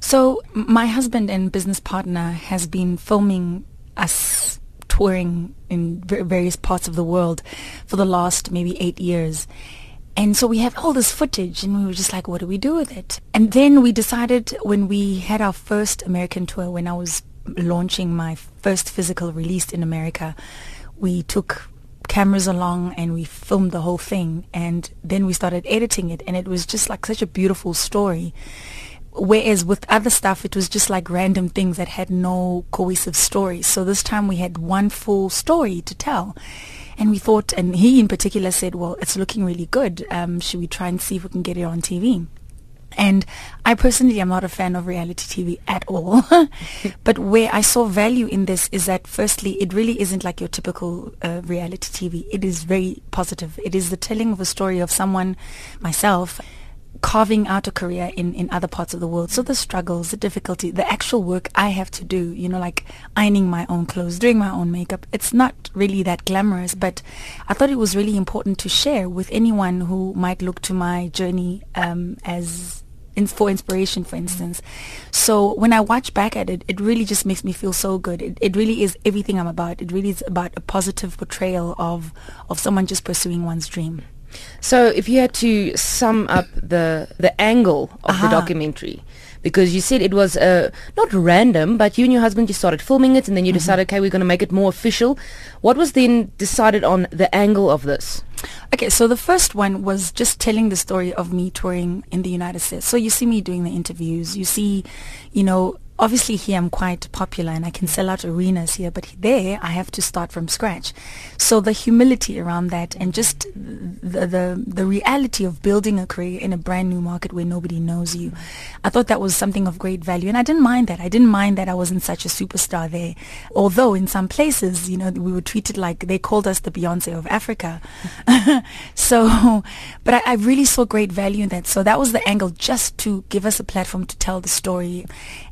So my husband and business partner has been filming us touring in various parts of the world for the last maybe eight years. And so we have all this footage and we were just like, what do we do with it? And then we decided when we had our first American tour, when I was launching my first physical release in America, we took cameras along and we filmed the whole thing and then we started editing it and it was just like such a beautiful story whereas with other stuff it was just like random things that had no cohesive story so this time we had one full story to tell and we thought and he in particular said well it's looking really good um, should we try and see if we can get it on tv and I personally am not a fan of reality TV at all. but where I saw value in this is that firstly, it really isn't like your typical uh, reality TV. It is very positive. It is the telling of a story of someone, myself, carving out a career in, in other parts of the world. So the struggles, the difficulty, the actual work I have to do, you know, like ironing my own clothes, doing my own makeup. It's not really that glamorous, but I thought it was really important to share with anyone who might look to my journey um, as in, for inspiration, for instance. So when I watch back at it, it really just makes me feel so good. It, it really is everything I'm about. It really is about a positive portrayal of, of someone just pursuing one's dream. So if you had to sum up the the angle of the documentary, because you said it was uh, not random, but you and your husband just started filming it, and then you mm-hmm. decided, okay, we're going to make it more official. What was then decided on the angle of this? Okay, so the first one was just telling the story of me touring in the United States. So you see me doing the interviews, you see, you know, obviously here I'm quite popular and I can sell out arenas here, but there I have to start from scratch. So the humility around that and just the, the, the reality of building a career in a brand new market where nobody knows you, I thought that was something of great value. And I didn't mind that. I didn't mind that I wasn't such a superstar there. Although in some places, you know, we were treated like they called us the Beyonce of Africa. so, but I, I really saw great value in that. So that was the angle just to give us a platform to tell the story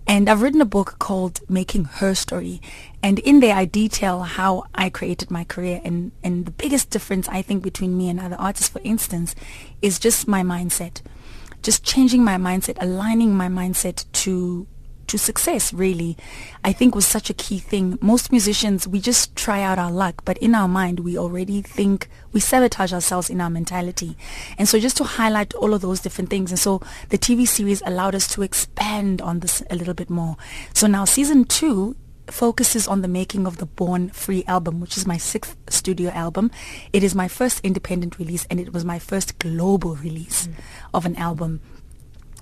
and I've written a book called Making Her Story. And in there I detail how I created my career. And, and the biggest difference I think between me and other artists, for instance, is just my mindset. Just changing my mindset, aligning my mindset to to success really i think was such a key thing most musicians we just try out our luck but in our mind we already think we sabotage ourselves in our mentality and so just to highlight all of those different things and so the tv series allowed us to expand on this a little bit more so now season two focuses on the making of the Born Free album, which is my sixth studio album. It is my first independent release and it was my first global release mm. of an album.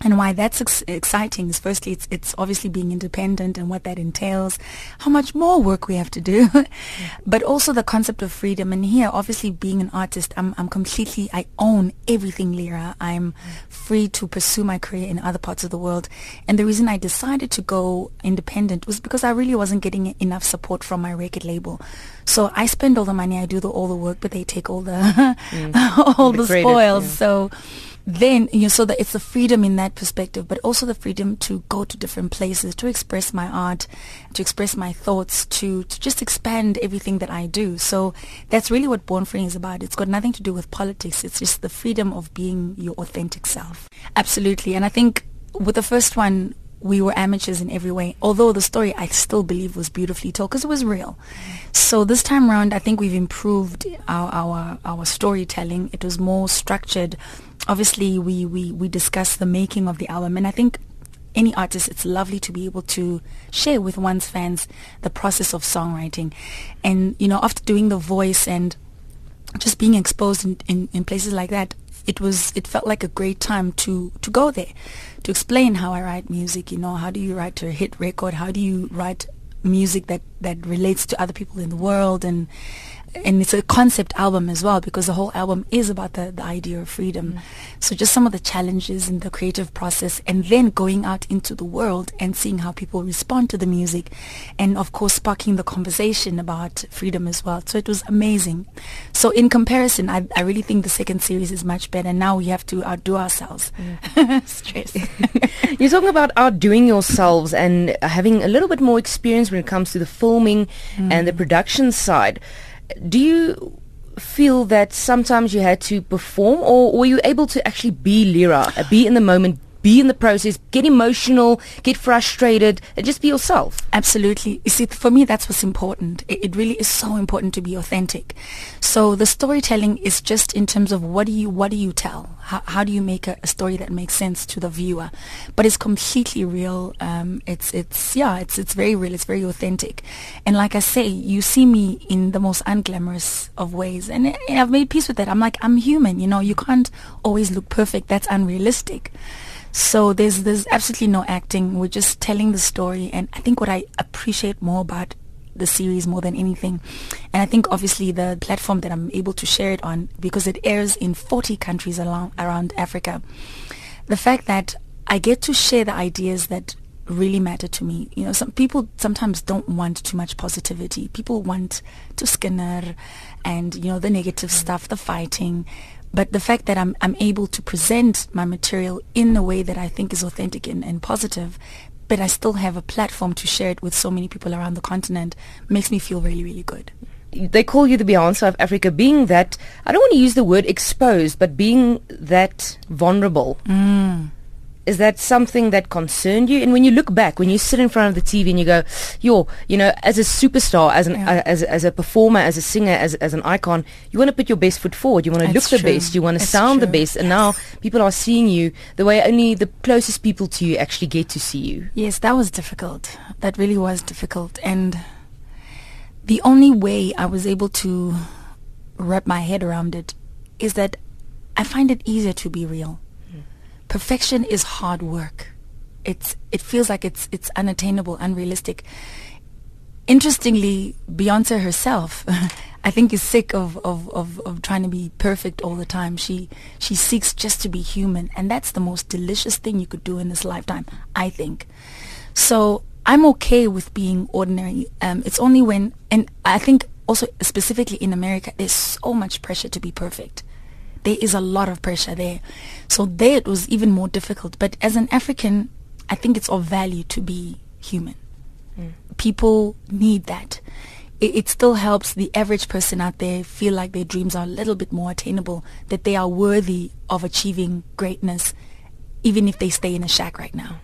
And why that's ex- exciting is firstly, it's, it's obviously being independent and what that entails, how much more work we have to do, but also the concept of freedom. And here, obviously being an artist, I'm, I'm completely, I own everything Lira. I'm free to pursue my career in other parts of the world. And the reason I decided to go independent was because I really wasn't getting enough support from my record label. So I spend all the money, I do the, all the work, but they take all the, mm. all the, the spoils. Yeah. So, then you know, so that it's the freedom in that perspective, but also the freedom to go to different places, to express my art, to express my thoughts, to, to just expand everything that I do. So that's really what Born Free is about. It's got nothing to do with politics. It's just the freedom of being your authentic self. Absolutely. And I think with the first one, we were amateurs in every way. Although the story I still believe was beautifully told because it was real. So this time around, I think we've improved our, our, our storytelling. It was more structured. Obviously, we, we, we discussed the making of the album and I think any artist, it's lovely to be able to share with one's fans the process of songwriting. And, you know, after doing the voice and just being exposed in, in, in places like that, it was it felt like a great time to to go there to explain how I write music you know how do you write a hit record how do you write music that that relates to other people in the world and and it's a concept album as well because the whole album is about the, the idea of freedom. Mm. So just some of the challenges in the creative process and then going out into the world and seeing how people respond to the music and of course sparking the conversation about freedom as well. So it was amazing. So in comparison, I, I really think the second series is much better. Now we have to outdo ourselves. Mm. Stress. You're talking about outdoing yourselves and having a little bit more experience when it comes to the filming mm. and the production side do you feel that sometimes you had to perform or were you able to actually be Lira, uh, be in the moment, be in the process, get emotional, get frustrated, and just be yourself. Absolutely. You see, for me, that's what's important. It, it, really is so important to be authentic. So the storytelling is just in terms of what do you what do you tell? How, how do you make a, a story that makes sense to the viewer? But it's completely real. Um, it's it's yeah, it's it's very real. It's very authentic. And like I say, you see me in the most unglamorous of ways, and, and I've made peace with that. I'm like I'm human. You know, you can't always look perfect. That's unrealistic. So there's there's absolutely no acting. We're just telling the story, and I think what I appreciate more about the series more than anything, and I think obviously the platform that I'm able to share it on because it airs in 40 countries along around Africa. The fact that I get to share the ideas that really matter to me. You know, some people sometimes don't want too much positivity. People want to skinner and, you know, the negative stuff, the fighting. But the fact that I'm, I'm able to present my material in a way that I think is authentic and, and positive, but I still have a platform to share it with so many people around the continent makes me feel really, really good. They call you the Beyonce of Africa, being that I don't want to use the word exposed, but being that vulnerable. Mm is that something that concerned you? And when you look back, when you sit in front of the TV and you go, yo, you know, as a superstar, as an yeah. uh, as as a performer, as a singer, as as an icon, you want to put your best foot forward. You want to look the best. You want to sound true. the best. And yes. now people are seeing you the way only the closest people to you actually get to see you. Yes, that was difficult. That really was difficult. And the only way I was able to wrap my head around it is that I find it easier to be real perfection is hard work. It's it feels like it's it's unattainable, unrealistic. Interestingly, Beyonce herself, I think, is sick of, of, of, of trying to be perfect all the time. She she seeks just to be human, and that's the most delicious thing you could do in this lifetime, I think. So I'm okay with being ordinary. Um, it's only when, and I think also specifically in America, there's so much pressure to be perfect there is a lot of pressure there. So there it was even more difficult. But as an African, I think it's of value to be human. Mm. People need that. It, it still helps the average person out there feel like their dreams are a little bit more attainable, that they are worthy of achieving greatness, even if they stay in a shack right now.